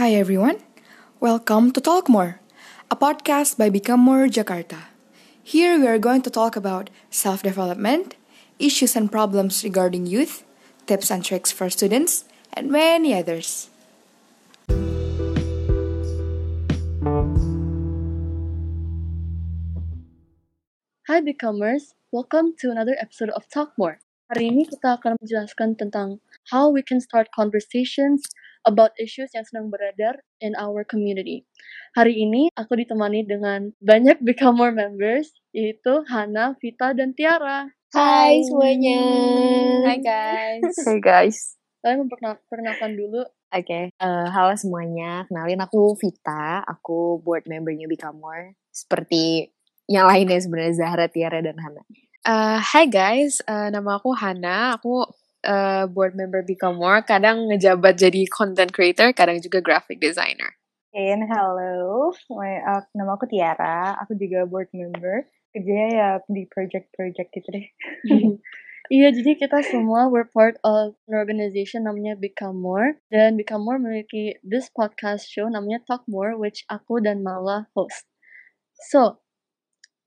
Hi everyone, welcome to Talk More, a podcast by Become More Jakarta. Here we are going to talk about self development, issues and problems regarding youth, tips and tricks for students, and many others. Hi Becomers, welcome to another episode of Talk More. Hari ini kita akan menjelaskan tentang how we can start conversations about issues yang sedang beredar in our community. Hari ini aku ditemani dengan banyak Become More members, yaitu Hana, Vita, dan Tiara. Hai semuanya. Hai guys. Hai guys. Kalian memperkenalkan dulu. Oke, okay. uh, halo semuanya. Kenalin aku Vita, aku board membernya Become More. Seperti yang lainnya sebenarnya Zahra, Tiara, dan Hana. Uh, hai guys, uh, nama aku Hana. Aku uh, board member Become More. Kadang ngejabat jadi content creator, kadang juga graphic designer. And hello, My, uh, nama aku Tiara. Aku juga board member. Kerjanya ya di project-project gitu deh. Iya, jadi kita semua we're part of an organization namanya Become More. Dan Become More memiliki this podcast show namanya Talk More, which aku dan Mala host. So,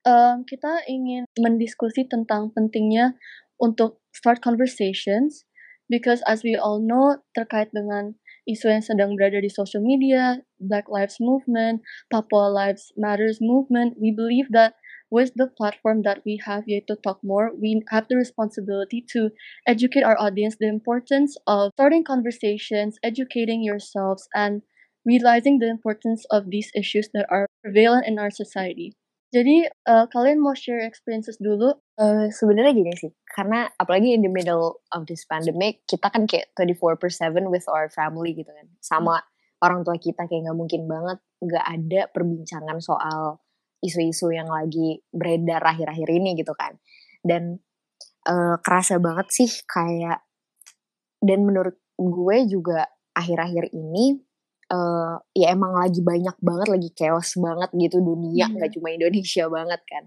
um, kita ingin mendiskusi tentang pentingnya untuk start conversations because as we all know terkait dengan isu yang sedang berada di social media, Black Lives Movement, Papua Lives Matters Movement, we believe that with the platform that we have yaitu Talk More, we have the responsibility to educate our audience the importance of starting conversations, educating yourselves, and realizing the importance of these issues that are prevalent in our society. Jadi uh, kalian mau share experiences dulu? Uh, Sebenarnya gini sih, karena apalagi in the middle of this pandemic, kita kan kayak 24 per 7 with our family gitu kan, sama orang tua kita kayak nggak mungkin banget nggak ada perbincangan soal isu-isu yang lagi beredar akhir-akhir ini gitu kan dan uh, kerasa banget sih kayak dan menurut gue juga akhir-akhir ini uh, ya emang lagi banyak banget lagi chaos banget gitu dunia nggak hmm. cuma Indonesia banget kan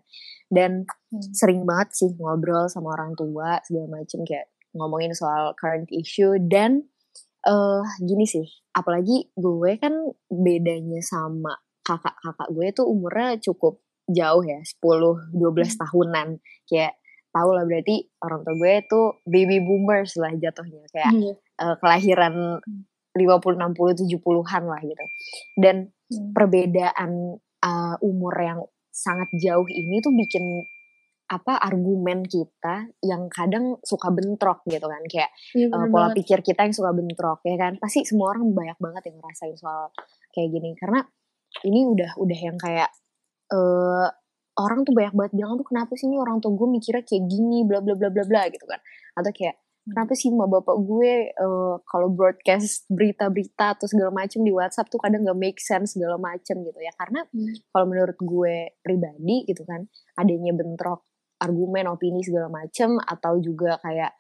dan hmm. sering banget sih ngobrol sama orang tua segala macem kayak ngomongin soal current issue dan uh, gini sih apalagi gue kan bedanya sama kakak-kakak gue tuh umurnya cukup jauh ya 10 12 hmm. tahunan kayak tau lah berarti orang tua gue tuh baby boomers lah jatuhnya kayak hmm. uh, kelahiran 50 60 70-an lah gitu. Dan hmm. perbedaan uh, umur yang sangat jauh ini tuh bikin apa argumen kita yang kadang suka bentrok gitu kan kayak ya, uh, pola banget. pikir kita yang suka bentrok ya kan pasti semua orang banyak banget yang ngerasain soal kayak gini karena ini udah udah yang kayak uh, orang tuh banyak banget bilang tuh kenapa sih ini orang tua gue mikirnya kayak gini bla bla bla bla bla gitu kan atau kayak kenapa sih ma bapak gue uh, kalau broadcast berita-berita atau segala macem di WhatsApp tuh kadang gak make sense segala macem gitu ya karena hmm. kalau menurut gue pribadi gitu kan adanya bentrok argumen opini segala macem atau juga kayak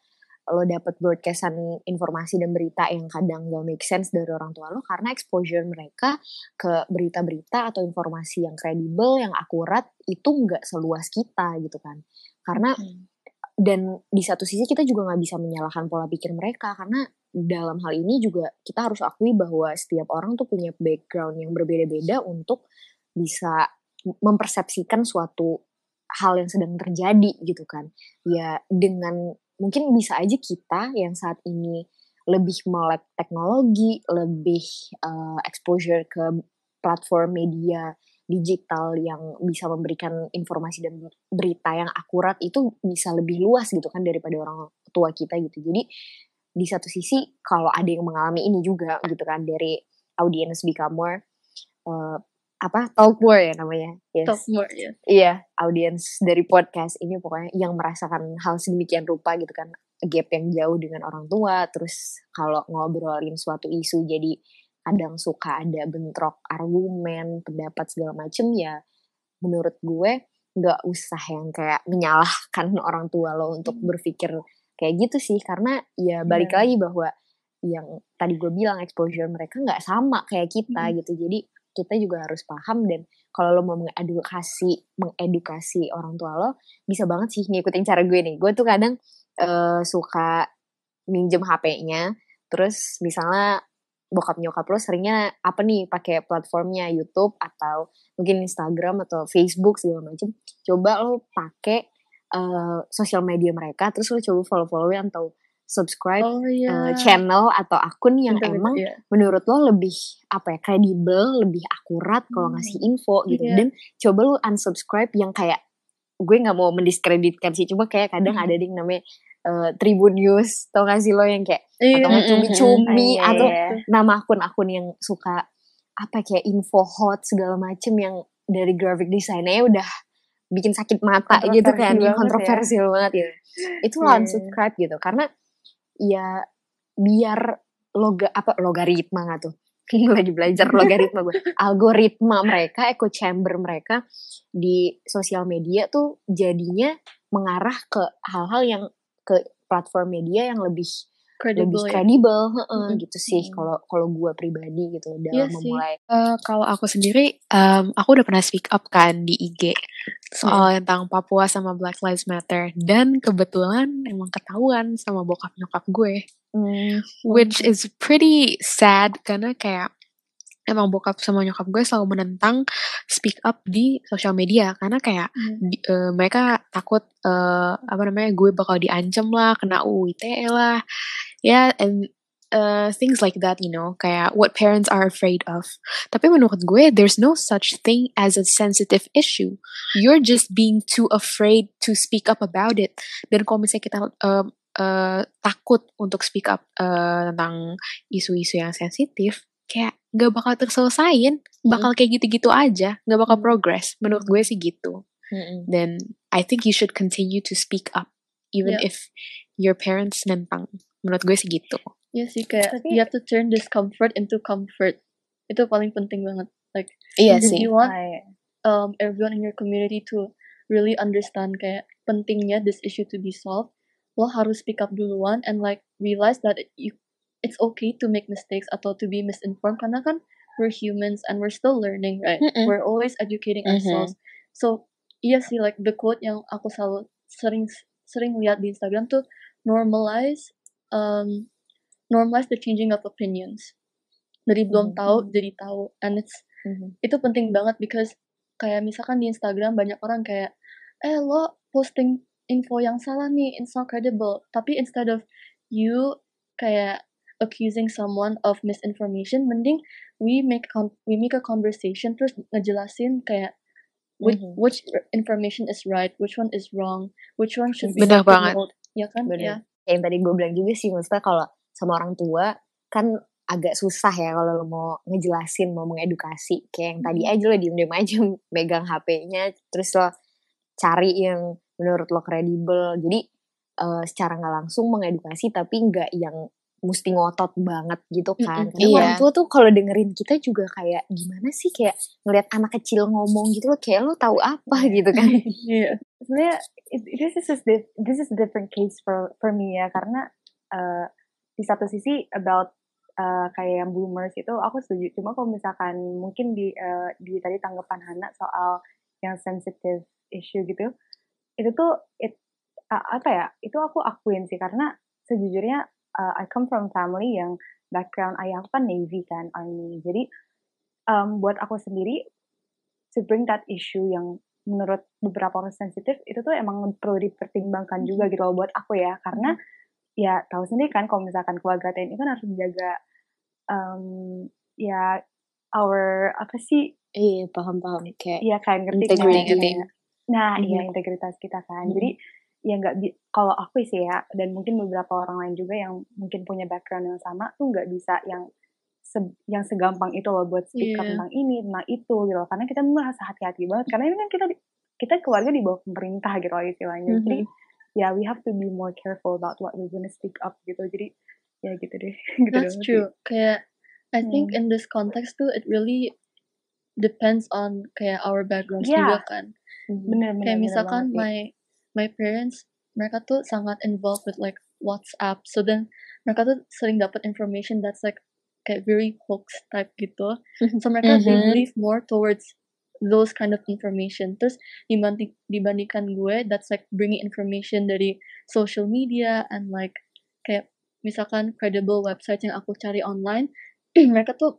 lo dapet broadcastan informasi dan berita yang kadang gak make sense dari orang tua lo karena exposure mereka ke berita-berita atau informasi yang kredibel, yang akurat itu nggak seluas kita gitu kan. Karena hmm. Dan di satu sisi kita juga nggak bisa menyalahkan pola pikir mereka karena dalam hal ini juga kita harus akui bahwa setiap orang tuh punya background yang berbeda-beda untuk bisa mempersepsikan suatu hal yang sedang terjadi gitu kan. Ya dengan mungkin bisa aja kita yang saat ini lebih melek teknologi, lebih uh, exposure ke platform media digital yang bisa memberikan informasi dan berita yang akurat itu bisa lebih luas gitu kan daripada orang tua kita gitu. Jadi di satu sisi kalau ada yang mengalami ini juga gitu kan dari audience become more uh, apa talk more ya namanya yes. talk more ya iya audiens dari podcast ini pokoknya yang merasakan hal sedemikian rupa gitu kan gap yang jauh dengan orang tua terus kalau ngobrolin suatu isu jadi kadang suka ada bentrok argumen pendapat segala macem ya menurut gue nggak usah yang kayak menyalahkan orang tua lo untuk hmm. berpikir kayak gitu sih karena ya balik yeah. lagi bahwa yang tadi gue bilang exposure mereka nggak sama kayak kita hmm. gitu jadi kita juga harus paham dan kalau lo mau mengedukasi mengedukasi orang tua lo bisa banget sih ngikutin cara gue nih gue tuh kadang uh, suka minjem HP-nya terus misalnya bokap nyokap lo seringnya apa nih pakai platformnya YouTube atau mungkin Instagram atau Facebook segala macam coba lo pakai uh, sosial media mereka terus lo coba follow followan atau subscribe Oh uh, iya. channel atau akun yang emang iya. menurut lo lebih apa ya kredibel lebih akurat kalau Hmm, ngasih info gitu iya. dan coba lo unsubscribe yang kayak gue nggak mau mendiskreditkan sih cuma kayak kadang Hmm. ada yang namanya uh, Tribun News tau gak sih lo yang kayak Iya. atau cumi-cumi Iya, atau iya. nama akun-akun yang suka apa kayak info hot segala macem yang dari graphic design-nya udah bikin sakit mata gitu kan yang banget ya. kontroversial banget gitu itu lo Iya. unsubscribe gitu karena ya biar loga apa logaritma nggak tuh lagi belajar logaritma gue algoritma mereka echo chamber mereka di sosial media tuh jadinya mengarah ke hal-hal yang ke platform media yang lebih lebih Credible ya. kredibel heeh, Mm-mm. gitu sih Mm. kalau kalau gue pribadi gitu dalam Iya sih. memulai Eh, kalau aku sendiri, em, aku udah pernah speak up kan di IG soal tentang Papua sama Black Lives Matter dan kebetulan emang ketahuan sama bokap nyokap gue, Hmm, which is pretty sad karena kayak emang bokap sama nyokap gue selalu menentang speak up di sosial media karena kayak Hmm. di- eh, mereka takut eh, apa namanya gue bakal diancam lah, kena UU ITE lah, ya and uh, things like that, you know, kayak what parents are afraid of. Tapi menurut gue, there's no such thing as a sensitive issue. You're just being too afraid to speak up about it. Dan kalau misalnya kita um, uh, takut untuk speak up uh, tentang isu-isu yang sensitif, kayak gak bakal terselesain, bakal kayak gitu-gitu aja, gak bakal Mm. progress. Menurut gue sih gitu. mm-mm. Then I think you should continue to speak up, even Yeah. if your parents nentang. Menurut gue sih gitu. Iya sih kayak Tapi- you have to turn discomfort into comfort. Itu paling penting banget. Like iya if sih you want um, everyone in your community to really understand kayak pentingnya this issue to be solved, lo harus speak up duluan and like realize that you, it's okay to make mistakes atau to be misinformed karena kan we're humans and we're still learning, right? Mm-mm. We're always educating Mhm. ourselves. So iya sih like the quote yang aku selalu sering sering lihat di Instagram tuh normalize um, normalize the changing of opinions. Dari belum Mhm. tahu jadi tahu and it's Mhm. itu penting banget because kayak misalkan di Instagram banyak orang kayak eh lo posting info yang salah nih it's not credible tapi instead of you kayak accusing someone of misinformation mending we make con- we make a conversation terus ngejelasin kayak which, Mhm. which information is right which one is wrong which one should be Benar banget. note, ya kan Bener. ya Kayak yang tadi gue bilang juga sih maksudnya kalau sama orang tua kan agak susah ya kalau lo mau ngejelasin mau mengedukasi kayak yang tadi Mhm. aja lo diem-diem aja megang HP-nya terus lo cari yang menurut lo kredibel jadi eh, secara nggak langsung mengedukasi tapi nggak yang mesti ngotot banget gitu kan. Mm-mm, karena iya. orang tua tuh kalau dengerin kita juga kayak gimana sih kayak ngelihat anak kecil ngomong gitu lo kayak lo tahu apa gitu kan? Iya. sebenarnya this is just this is a different case for for me ya karena uh, di satu sisi about uh, kayak yang boomers itu aku setuju. Cuma kalau misalkan mungkin di uh, di tadi tanggapan Hana soal yang sensitive issue gitu itu tuh it uh, apa ya itu aku akuin sih. Karena sejujurnya uh, I come from family yang background ayah aku kan navy kan army jadi um, buat aku sendiri to bring that issue yang menurut beberapa orang sensitif itu tuh emang perlu dipertimbangkan juga gitu loh buat aku ya karena ya tahu sendiri kan kalau misalkan keluarga TNI kan harus menjaga um, ya our apa sih iya paham paham kayak Iya kan ngerti Integrity. kan? Iya. Nah, iya Mhm. integritas kita kan. Mhm. Jadi ya nggak kalau aku sih ya dan mungkin beberapa orang lain juga yang mungkin punya background yang sama tuh nggak bisa yang se- yang segampang itu loh buat speak up Iya. tentang ini tentang itu gitu loh. Karena kita merasa hati-hati banget karena ini kan kita kita keluarga di bawah pemerintah gitu loh istilahnya. Jadi ya we have to be more careful about what we're gonna speak up gitu. Jadi ya gitu deh. gitu That's doang sih. true. Kayak I think Hmm. in this context too, it really depends on kayak our backgrounds Yeah. juga kan. Bener bener. Kayak bener misalkan banget my my parents mereka tuh sangat involved with like WhatsApp. So then mereka tuh sering dapat information that's like kayak very hoax type gitu. So mereka they Mhm. believe more towards those kind of information. Terus dibanding dibandingkan gue that's like bringing information dari social media and like kayak misalkan credible website yang aku cari online mereka tuh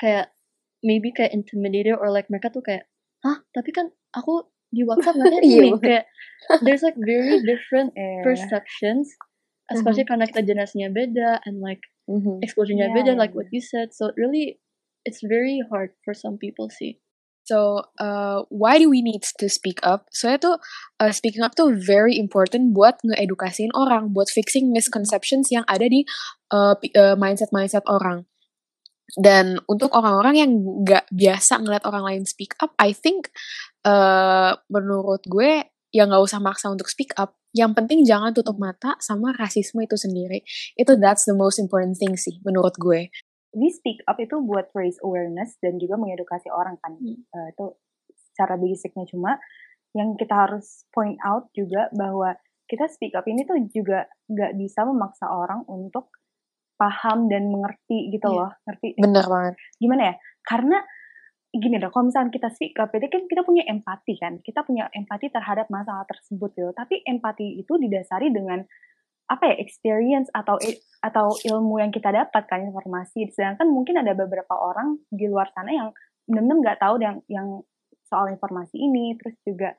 kayak maybe kayak intimidated or like mereka tuh kayak hah tapi kan aku di WhatsApp nggak Iya, ini kayak there's like very different Iya. perceptions especially karena kita generasinya beda and like Mhm. exposure-nya Yeah, beda yeah, like what you said so really it's very hard for some people sih So, uh, why do we need to speak up? Soalnya tuh, uh, speaking up tuh very important buat ngeedukasiin orang, buat fixing misconceptions yang ada di uh, uh, mindset-mindset orang. Dan untuk orang-orang yang nggak biasa ngeliat orang lain speak up, I think uh, menurut gue ya nggak usah maksa untuk speak up. Yang penting jangan tutup mata sama rasisme itu sendiri. Itu that's the most important thing sih menurut gue. we speak up itu buat raise awareness dan juga mengedukasi orang kan Hmm. Eh, itu secara basicnya cuma yang kita harus point out juga bahwa kita speak up ini tuh juga nggak bisa memaksa orang untuk paham dan mengerti gitu Iya. loh ngerti? Bener banget. gimana ya? Karena gini dong kalau misalnya kita speak up itu kan kita punya empati kan? Kita punya empati terhadap masalah tersebut gitu. Tapi empati itu didasari dengan apa ya experience atau atau ilmu yang kita dapatkan informasi. Sedangkan mungkin ada beberapa orang di luar sana yang benar-benar nggak tahu yang yang soal informasi ini. Terus juga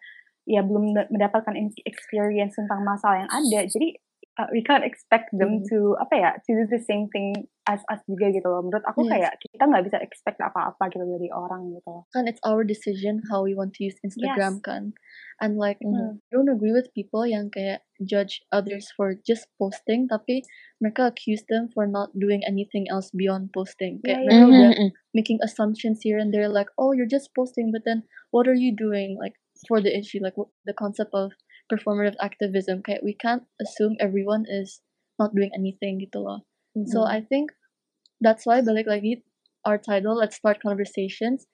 ya belum da- mendapatkan experience tentang masalah yang ada. Jadi uh, we can't expect them Mhm. to apa ya to do the same thing as us juga gitu loh menurut aku Yes. kayak kita nggak bisa expect apa-apa gitu dari orang gitu loh kan it's our decision how we want to use Instagram Yes. kan and like. I don't agree with people yang kayak judge others for just posting tapi mereka accuse them for not doing anything else beyond posting kayak Yeah, mereka yeah. udah Mhm, mhm. making assumptions here and there like oh you're just posting but then what are you doing like for the issue like what, the concept of performative activism. Kayak we can't assume everyone is not doing anything gitu loh. So Mhm. I think that's why balik lagi our title let's start conversations.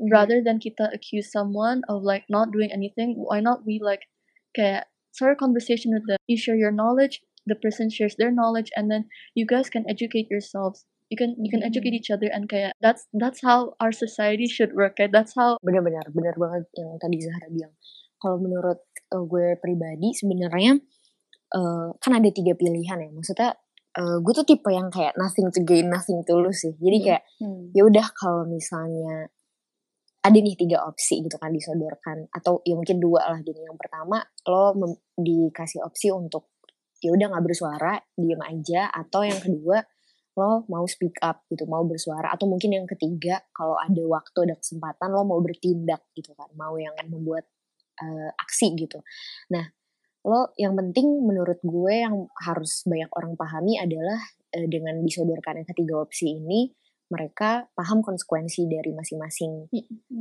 Rather than kita accuse someone of like not doing anything why not we like kayak start a conversation with them. You share your knowledge the person shares their knowledge and then you guys can educate yourselves. You can you can educate each other and kayak that's that's how our society should work kayak that's how benar-benar benar banget yang tadi Zahra bilang. Kalau menurut uh, gue pribadi sebenarnya uh, kan ada tiga pilihan ya. Maksudnya uh, gue tuh tipe yang kayak nothing to gain, nothing to lose sih. Jadi Hmm. kayak Hmm. ya udah kalau misalnya ada nih tiga opsi gitu kan disodorkan atau ya mungkin dua lah gini. Yang pertama lo dikasih opsi untuk ya udah nggak bersuara, diem aja atau yang kedua lo mau speak up gitu, mau bersuara atau mungkin yang ketiga kalau ada waktu ada kesempatan lo mau bertindak gitu kan, mau yang membuat eh, aksi gitu. Nah, lo yang penting menurut gue yang harus banyak orang pahami adalah eh, dengan disodorkan yang ketiga opsi ini mereka paham konsekuensi dari masing-masing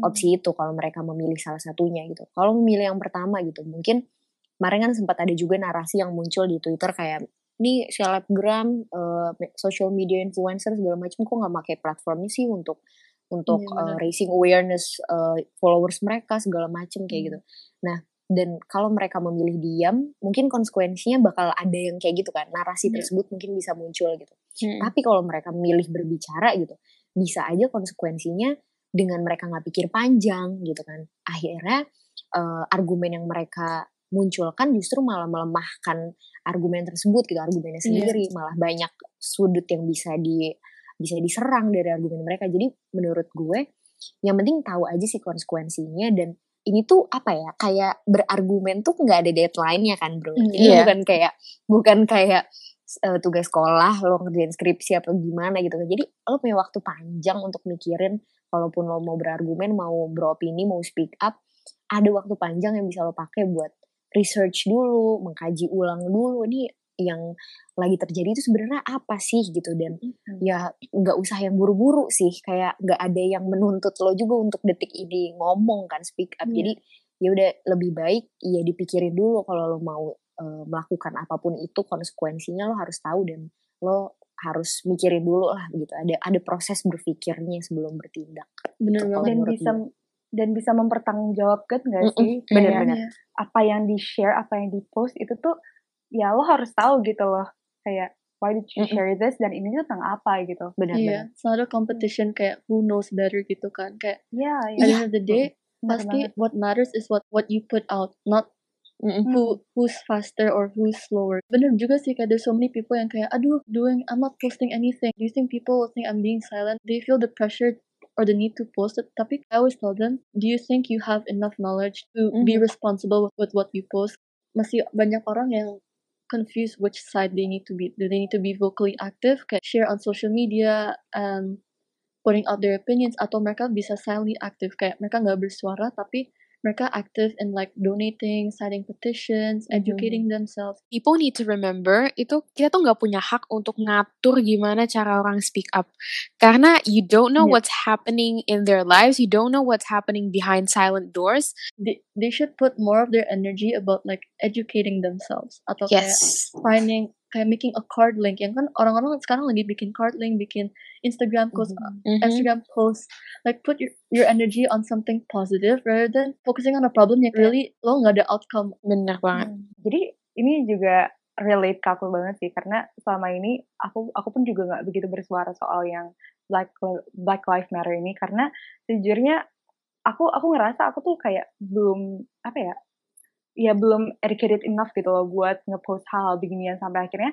opsi itu kalau mereka memilih salah satunya gitu. Kalau memilih yang pertama gitu, mungkin kemarin kan sempat ada juga narasi yang muncul di Twitter kayak ini selebgram, eh, social media influencer segala macam kok nggak pakai platformnya sih untuk untuk Iya, eh, benar. raising awareness eh, followers mereka segala macam kayak Hmm. gitu. Nah dan kalau mereka memilih diam, mungkin konsekuensinya bakal ada yang kayak gitu kan. Narasi Iya. tersebut mungkin bisa muncul gitu. Hmm. Tapi kalau mereka memilih berbicara gitu, bisa aja konsekuensinya dengan mereka nggak pikir panjang gitu kan. Akhirnya eh, argumen yang mereka munculkan justru malah melemahkan argumen tersebut gitu, argumennya Iya. sendiri, malah banyak sudut yang bisa di bisa diserang dari argumen mereka. Jadi menurut gue yang penting tahu aja sih konsekuensinya dan ini tuh apa ya kayak berargumen tuh nggak ada deadline-nya kan bro. Hmm, Ini iya. bukan kayak bukan kayak eh, tugas sekolah lo ngerjain skripsi atau gimana gitu kan. Jadi lo punya waktu panjang untuk mikirin kalaupun lo mau berargumen, mau beropini, mau speak up, ada waktu panjang yang bisa lo pakai buat research dulu, mengkaji ulang dulu ini yang lagi terjadi itu sebenarnya apa sih gitu dan ya nggak usah yang buru-buru sih kayak nggak ada yang menuntut lo juga untuk detik ini ngomong kan speak up Iya. jadi ya udah lebih baik ya dipikirin dulu kalau lo mau eh, melakukan apa pun itu konsekuensinya lo harus tahu dan lo harus mikirin dulu lah gitu ada ada proses berpikirnya sebelum bertindak Kalau banget dan bisa gue. dan bisa mempertanggungjawabkan nggak sih Kayak bener-bener. Iya. apa yang di share apa yang di post itu tuh ya lo harus tawu gitu loh kayak why did you share this dan ini tuh tentang apa gitu benar-benar Iya, not a competition kayak who knows better gitu kan. Kayak ya at the ya end of the day, bener pasti banget. what matters is what what you put out, not Mm-mm. who who's faster or who's slower. Bener juga sih kayak there's so many people yang kayak aduh doing I'm not posting anything. Do you think people will think I'm being silent? They feel the pressure or the need to post it. Tapi I always tell them, do you think you have enough knowledge to be Mhm. responsible with, with what you post? Masih banyak orang yang confused which side they need to be. Do they need to be vocally active, kayak share on social media and putting out their opinions, atau mereka bisa silently active, kayak mereka nggak bersuara tapi mereka active in like donating, signing petitions, Mhm. educating themselves. people need to remember itu kita tuh nggak punya hak untuk ngatur gimana cara orang speak up karena you don't know Yeah. what's happening in their lives you don't know what's happening behind silent doors They, they should put more of their energy about like educating themselves atau kayak yes finding kayak making a card link yang kan orang-orang sekarang lagi bikin card link, bikin Instagram post, Mhm. Instagram post, like put your your energy on something positive rather than focusing on a problem yang really lo nggak ada outcome. bener banget Hmm. Jadi ini juga relate ke aku banget sih karena selama ini aku aku pun juga nggak begitu bersuara soal yang Black Black Lives Matter ini karena sejujurnya aku aku ngerasa aku tuh kayak belum apa ya ya belum educated enough gitu loh buat ngepost hal-hal beginian sampai akhirnya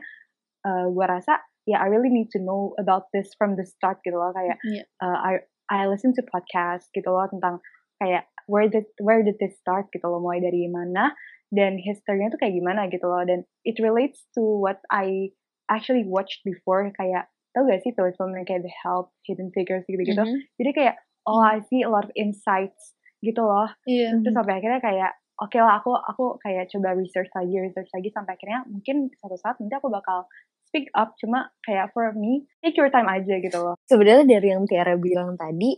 eh gue rasa ya I really need to know about this from the start gitu loh. Kayak Iya. uh, I I listen to podcast gitu loh tentang kayak where did where did this start gitu loh mulai dari mana dan historinya tuh kayak gimana gitu loh. Dan it relates to what I actually watched before. Kayak tau gak sih film-film yang kayak The Help, Hidden Figures gitu-gitu. Mhm. jadi kayak oh I see a lot of insights gitu loh. Iya. terus sampai akhirnya kayak oke lah aku aku kayak coba research lagi research lagi sampai akhirnya mungkin suatu saat nanti aku bakal speak up. Cuma kayak for me take your time aja gitu loh. Sebenarnya dari yang Tiara bilang tadi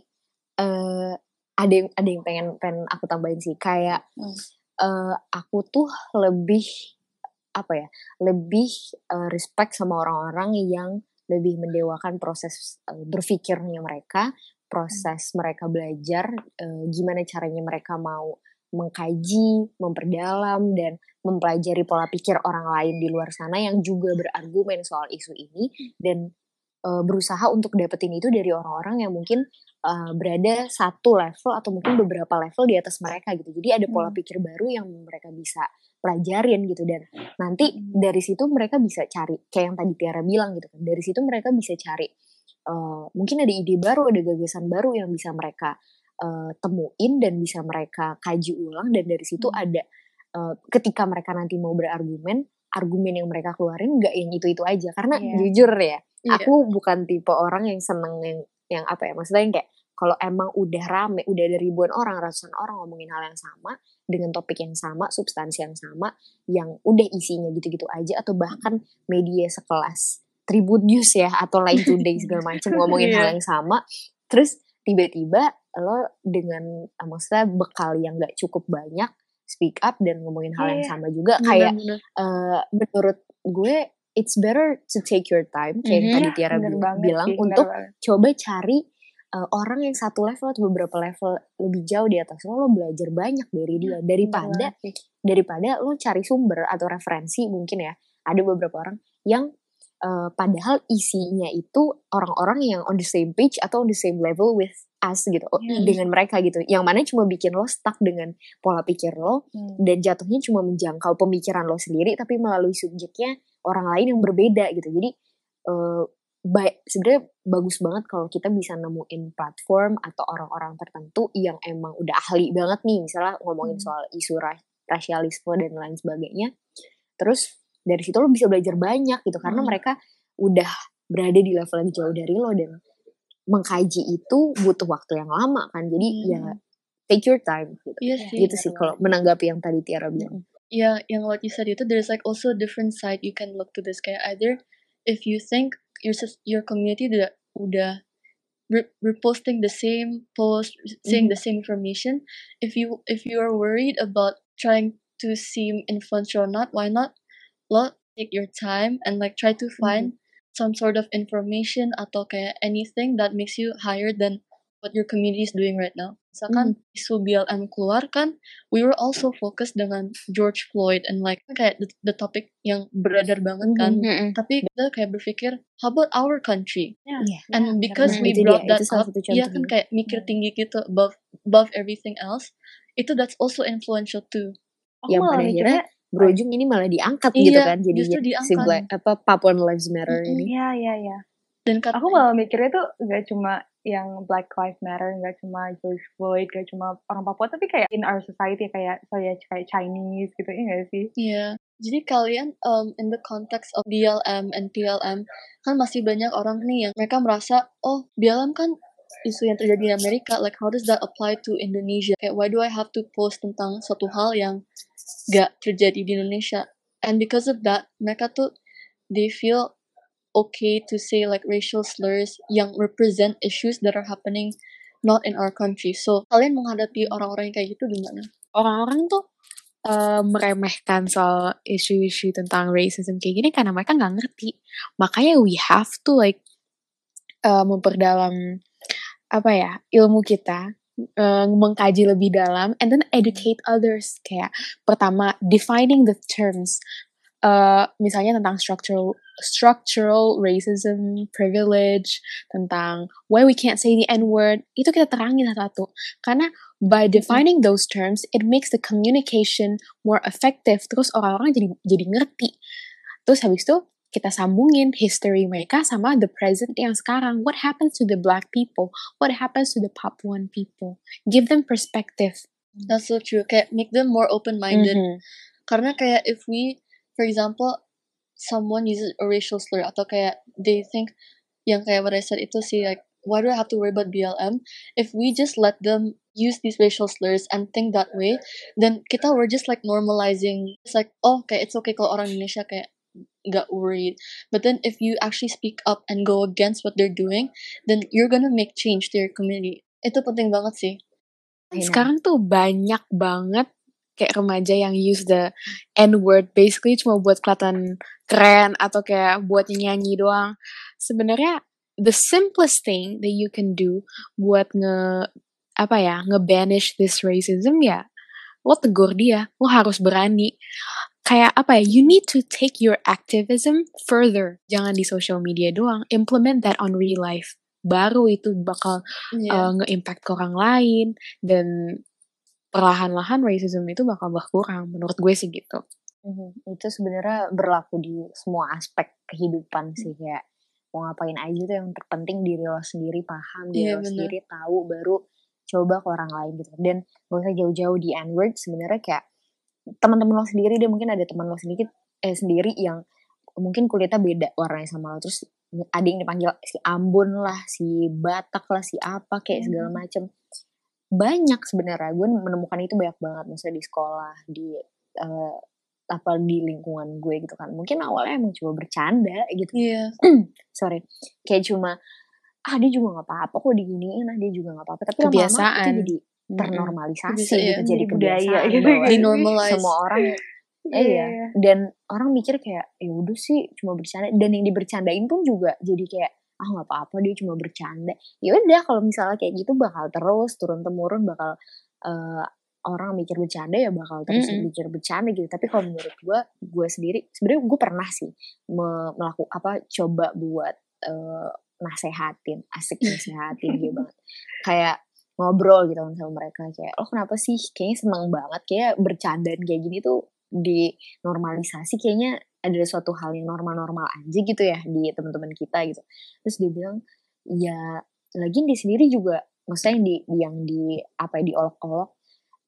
eh ada yang ada yang pengen pengen aku tambahin sih. Kayak Hmm. eh aku tuh lebih apa ya lebih eh, respect sama orang-orang yang lebih mendewakan proses eh, berpikirnya mereka proses mereka belajar eh, gimana caranya mereka mau mengkaji memperdalam dan mempelajari pola pikir orang lain di luar sana yang juga berargumen soal isu ini dan eh, berusaha untuk dapetin itu dari orang-orang yang mungkin uh, berada satu level atau mungkin beberapa level di atas mereka gitu. Jadi ada pola Hmm. pikir baru yang mereka bisa pelajarin gitu dan nanti dari situ mereka bisa cari kayak yang tadi Tiara bilang gitu kan. Dari situ mereka bisa cari uh, mungkin ada ide baru, ada gagasan baru yang bisa mereka uh, temuin dan bisa mereka kaji ulang dan dari situ Hmm. ada uh, ketika mereka nanti mau berargumen, argumen yang mereka keluarin nggak yang itu-itu aja karena Iya. jujur ya Iya. aku bukan tipe orang yang seneng yang yang apa ya maksudnya yang kayak kalau emang udah rame udah ada ribuan orang ratusan orang ngomongin hal yang sama dengan topik yang sama substansi yang sama yang udah isinya gitu-gitu aja atau bahkan media sekelas Tribun News ya atau Line Today segala macam ngomongin hal Iya. yang sama terus tiba-tiba lo dengan eh, maksudnya bekal yang nggak cukup banyak speak up dan ngomongin hal yang Iya. sama juga kayak Bener-bener. eh, menurut gue it's better to take your time kayak Mhm. tadi Tiara bener bil- banget bilang sih, bener untuk banget. coba cari uh, orang yang satu level atau beberapa level lebih jauh di atas lo lo belajar banyak dari dia Bener daripada daripada lo cari sumber atau referensi mungkin ya ada beberapa orang yang uh, padahal isinya itu orang-orang yang on the same page atau on the same level with us gitu Iya. dengan mereka gitu yang mana cuma bikin lo stuck dengan pola pikir lo Hmm. dan jatuhnya cuma menjangkau pemikiran lo sendiri tapi melalui subjeknya orang lain yang berbeda gitu jadi baik sebenarnya bagus banget kalau kita bisa nemuin platform atau orang-orang tertentu yang emang udah ahli banget nih misalnya ngomongin Hmm. soal isu ra- rasialisme dan lain sebagainya terus dari situ lo bisa belajar banyak gitu karena Hmm. mereka udah berada di level yang jauh dari lo dan mengkaji itu butuh waktu yang lama kan jadi ya Hmm. take your time gitu Iya sih. gitu sih kalau menanggapi yang tadi Tiara bilang. Yeah, yang what you said itu there's like also a different side you can look to this kayak either if you think your your community udah udah re- reposting the same post saying Mhm. the same information if you if you are worried about trying to seem influential or not why not lo take your time and like try to find some sort of information atau kayak anything that makes you higher than what your community is doing right now. Misalkan isu BLM keluar kan, we were also focused dengan George Floyd and like kayak the, the topic yang beredar banget kan. Mhm. Tapi kita kayak berpikir, how about our country? Ya, Iya. And bener because Nah, we brought that itu salah up, iya kan kayak mikir Hmm. tinggi gitu above above everything else. Itu that's also influential too. Aku yang malah pada mikirnya akhirnya berujung ini malah diangkat Iya, gitu kan jadi si diangkat. Black apa Papuan Lives Matter Mm-mm. ini Iya, iya, iya. Dan kat- Aku malah mikirnya tuh gak cuma yang Black Lives Matter, gak cuma George Floyd, gak cuma orang Papua, tapi kayak in our society kayak saya kayak Chinese gitu, iya gak sih? Iya. Jadi kalian um, in the context of BLM and PLM kan masih banyak orang nih yang mereka merasa oh BLM kan isu yang terjadi di Amerika like how does that apply to Indonesia kayak why do I have to post tentang suatu hal yang gak terjadi di Indonesia and because of that mereka tuh they feel okay to say like racial slurs yang represent issues that are happening not in our country so kalian menghadapi orang-orang yang kayak gitu gimana? orang-orang tuh eh, meremehkan soal isu-isu tentang racism kayak gini karena mereka nggak ngerti. Makanya we have to like eh, memperdalam apa ya ilmu kita, eh, mengkaji lebih dalam, and then educate others. Kayak pertama defining the terms. eh, misalnya tentang structural structural racism, privilege, tentang why we can't say the N word, itu kita terangin satu-satu. Karena by defining those terms, it makes the communication more effective. Terus orang-orang jadi jadi ngerti. Terus habis itu kita sambungin history mereka sama the present yang sekarang. What happens to the black people? What happens to the Papuan people? Give them perspective. That's so true. Kayak make them more open-minded. Mhm. Karena kayak if we, for example, someone uses a racial slur atau kayak they think yang kayak what I said itu sih like why do I have to worry about BLM? If we just let them use these racial slurs and think that way, then kita we're just like normalizing. It's like oh kayak it's okay kalau orang Indonesia kayak nggak worried. But then if you actually speak up and go against what they're doing, then you're gonna make change to your community. Itu penting banget sih. Sekarang tuh banyak banget kayak remaja yang use the N word basically cuma buat kelihatan keren atau kayak buat nyanyi doang. Sebenarnya the simplest thing that you can do buat nge apa ya nge-banish this racism ya lo tegur dia lo harus berani kayak apa ya you need to take your activism further jangan di social media doang implement that on real life baru itu bakal Iya. uh, nge-impact ke orang lain dan perlahan-lahan racism itu bakal berkurang menurut gue sih gitu. Mhm. Itu sebenarnya berlaku di semua aspek kehidupan sih kayak mau ngapain aja tuh yang terpenting diri lo sendiri paham diri Iya, lo bener. sendiri tahu baru coba ke orang lain gitu dan gak usah jauh-jauh di N word sebenarnya kayak teman-teman lo sendiri deh mungkin ada teman lo sendiri eh sendiri yang mungkin kulitnya beda warnanya sama lo terus ada yang dipanggil si Ambon lah si Batak lah si apa kayak segala Hmm. macem banyak sebenarnya gue menemukan itu banyak banget misalnya di sekolah di eh, apa di lingkungan gue gitu kan mungkin awalnya emang cuma bercanda gitu Iya. sorry kayak cuma ah dia juga nggak apa-apa kok diginiin ah dia juga nggak apa-apa tapi lama-lama Kebiasaan. itu jadi. Ternormalisasi Bisa, gitu jadi Jadi budaya gitu. Dinormalize. semua orang Iya, iya iya. dan orang mikir kayak ya udah sih cuma bercanda dan yang dibercandain pun juga jadi kayak ah nggak apa-apa dia cuma bercanda ya udah kalau misalnya kayak gitu bakal terus turun temurun bakal eh, orang mikir bercanda ya bakal terus Mm-mm. mikir bercanda gitu tapi kalau menurut gue gue sendiri sebenarnya gue pernah sih me- melakukan apa coba buat eh, nasehatin asik nasehatin gitu banget kayak ngobrol gitu kan sama mereka. Kayak lo kenapa sih? Kayaknya seneng banget. Kayak bercandaan kayak gini tuh di normalisasi kayaknya ada suatu hal yang normal-normal aja gitu ya di teman-teman kita gitu. Terus dia bilang ya lagi di sendiri juga maksudnya yang di yang di apa ya diolok-olok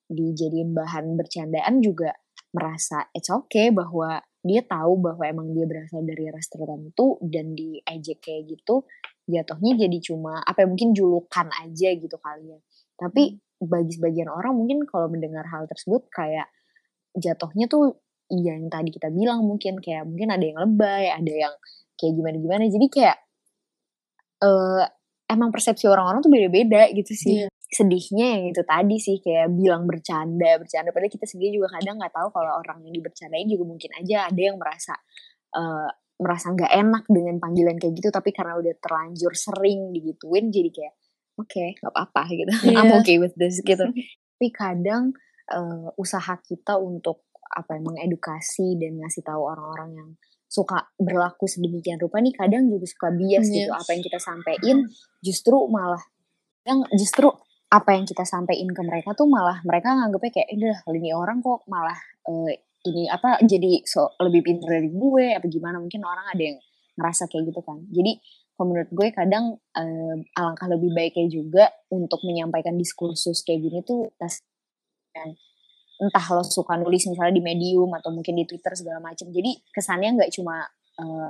dijadiin bahan bercandaan juga merasa it's okay bahwa dia tahu bahwa emang dia berasal dari ras tertentu dan diejek kayak gitu jatuhnya jadi cuma apa ya mungkin julukan aja gitu kali ya. Tapi bagi sebagian orang mungkin kalau mendengar hal tersebut kayak jatuhnya tuh ya yang tadi kita bilang mungkin kayak mungkin ada yang lebay ada yang kayak gimana gimana jadi kayak eh emang persepsi orang-orang tuh beda-beda gitu sih. Iya. sedihnya yang itu tadi sih kayak bilang bercanda bercanda. Padahal kita sendiri juga kadang nggak tahu kalau orang yang dibercandain juga mungkin aja ada yang merasa eh, merasa nggak enak dengan panggilan kayak gitu tapi karena udah terlanjur sering digituin jadi kayak oke nggak apa-apa gitu I'm Iya. okay with this gitu tapi kadang eh, usaha kita untuk apa ya, mengedukasi dan ngasih tahu orang-orang yang suka berlaku sedemikian rupa nih kadang juga suka bias gitu Yes. apa yang kita sampein justru malah yang justru apa yang kita sampaikan ke mereka tuh malah mereka nganggepnya kayak, udah ini orang kok malah uh, ini apa jadi so lebih pintar dari gue apa gimana mungkin orang ada yang ngerasa kayak gitu kan. Jadi menurut gue kadang uh, alangkah lebih baiknya juga untuk menyampaikan diskursus kayak gini tuh dan entah lo suka nulis misalnya di medium atau mungkin di twitter segala macam jadi kesannya nggak cuma uh,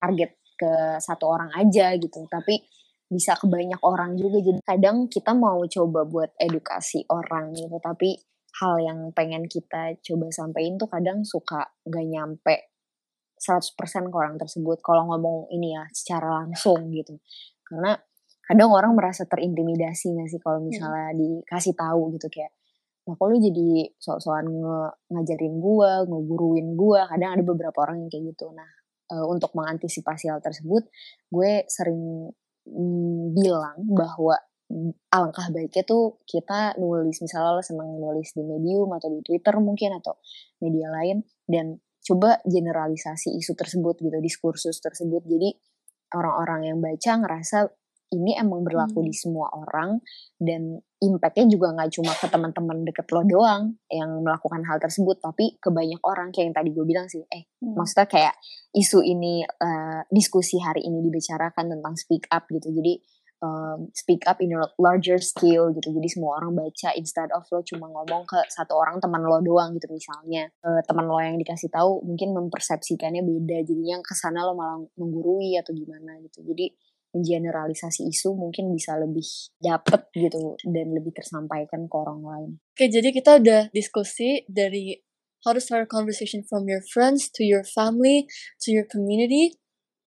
target ke satu orang aja gitu tapi bisa ke banyak orang juga. Jadi kadang kita mau coba buat edukasi orang gitu tapi hal yang pengen kita coba sampaikan tuh kadang suka nggak nyampe 100% ke orang tersebut kalau ngomong ini ya secara langsung gitu karena kadang orang merasa terintimidasi nggak sih kalau hmm. misalnya hmm. dikasih tahu gitu kayak nah kalau jadi sok-sokan nge ngajarin gua ngeguruin gua kadang ada beberapa orang yang kayak gitu nah uh, untuk mengantisipasi hal tersebut gue sering mm, bilang bahwa alangkah baiknya tuh kita nulis misalnya lo seneng nulis di medium atau di twitter mungkin atau media lain dan coba generalisasi isu tersebut gitu diskursus tersebut jadi orang-orang yang baca ngerasa ini emang berlaku hmm. di semua orang dan impactnya juga nggak cuma ke teman-teman deket lo doang yang melakukan hal tersebut tapi ke banyak orang kayak yang tadi gue bilang sih eh hmm. maksudnya kayak isu ini uh, diskusi hari ini dibicarakan tentang speak up gitu jadi um, speak up in a larger scale gitu jadi semua orang baca instead of lo cuma ngomong ke satu orang teman lo doang gitu misalnya uh, teman lo yang dikasih tahu mungkin mempersepsikannya beda jadi yang ke sana lo malah menggurui atau gimana gitu jadi generalisasi isu mungkin bisa lebih dapet gitu dan lebih tersampaikan ke orang lain. Oke, jadi kita udah diskusi dari how to start a conversation from your friends to your family to your community.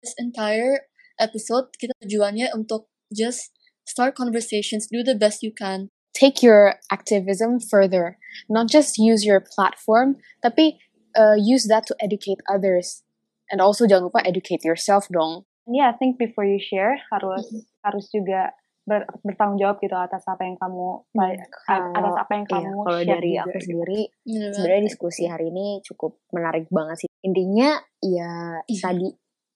This entire episode kita tujuannya untuk just start conversations, do the best you can. Take your activism further. Not just use your platform, tapi uh, use that to educate others. And also jangan lupa educate yourself dong. Yeah, I think before you share harus mm -hmm. harus juga ber, bertanggung jawab gitu atas apa yang kamu hmm. atas apa yang iya, kamu iya, kalau dari juga. aku sendiri yeah. sebenarnya diskusi hari ini cukup menarik banget sih intinya ya yeah. tadi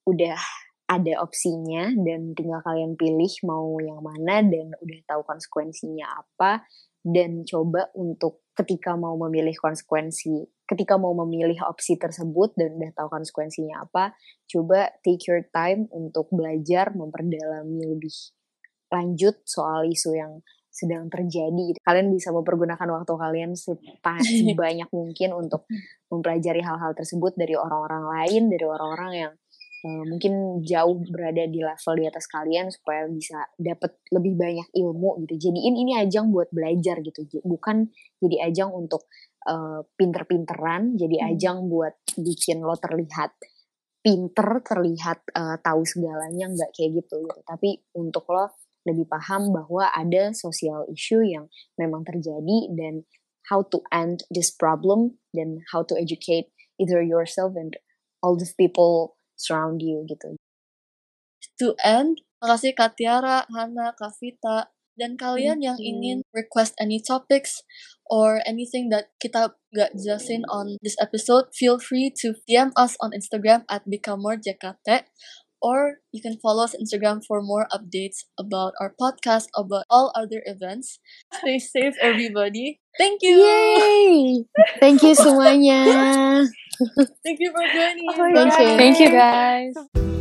udah ada opsinya dan tinggal kalian pilih mau yang mana dan udah tahu konsekuensinya apa dan coba untuk ketika mau memilih konsekuensi ketika mau memilih opsi tersebut dan udah tahu konsekuensinya apa coba take your time untuk belajar memperdalami lebih lanjut soal isu yang sedang terjadi. Kalian bisa mempergunakan waktu kalian sebanyak mungkin untuk mempelajari hal-hal tersebut dari orang-orang lain dari orang-orang yang uh, mungkin jauh berada di level di atas kalian supaya bisa dapat lebih banyak ilmu gitu. Jadiin ini ajang buat belajar gitu, bukan jadi ajang untuk uh, pinter-pinteran, jadi hmm. ajang buat bikin lo terlihat pinter, terlihat uh, tahu segalanya nggak kayak gitu gitu. Tapi untuk lo lebih paham bahwa ada social issue yang memang terjadi dan how to end this problem dan how to educate either yourself and all the people surround you gitu. To end, makasih Kak Tiara, Hana, Kak Vita, dan kalian yang ingin request any topics or anything that kita gak jelasin on this episode, feel free to DM us on Instagram at BecomeMoreJKT or you can follow us on Instagram for more updates about our podcast, about all other events. Stay safe, everybody. Thank you. Yay! Thank you semuanya. Thank you for joining. Oh, Thank you. Thank you, guys.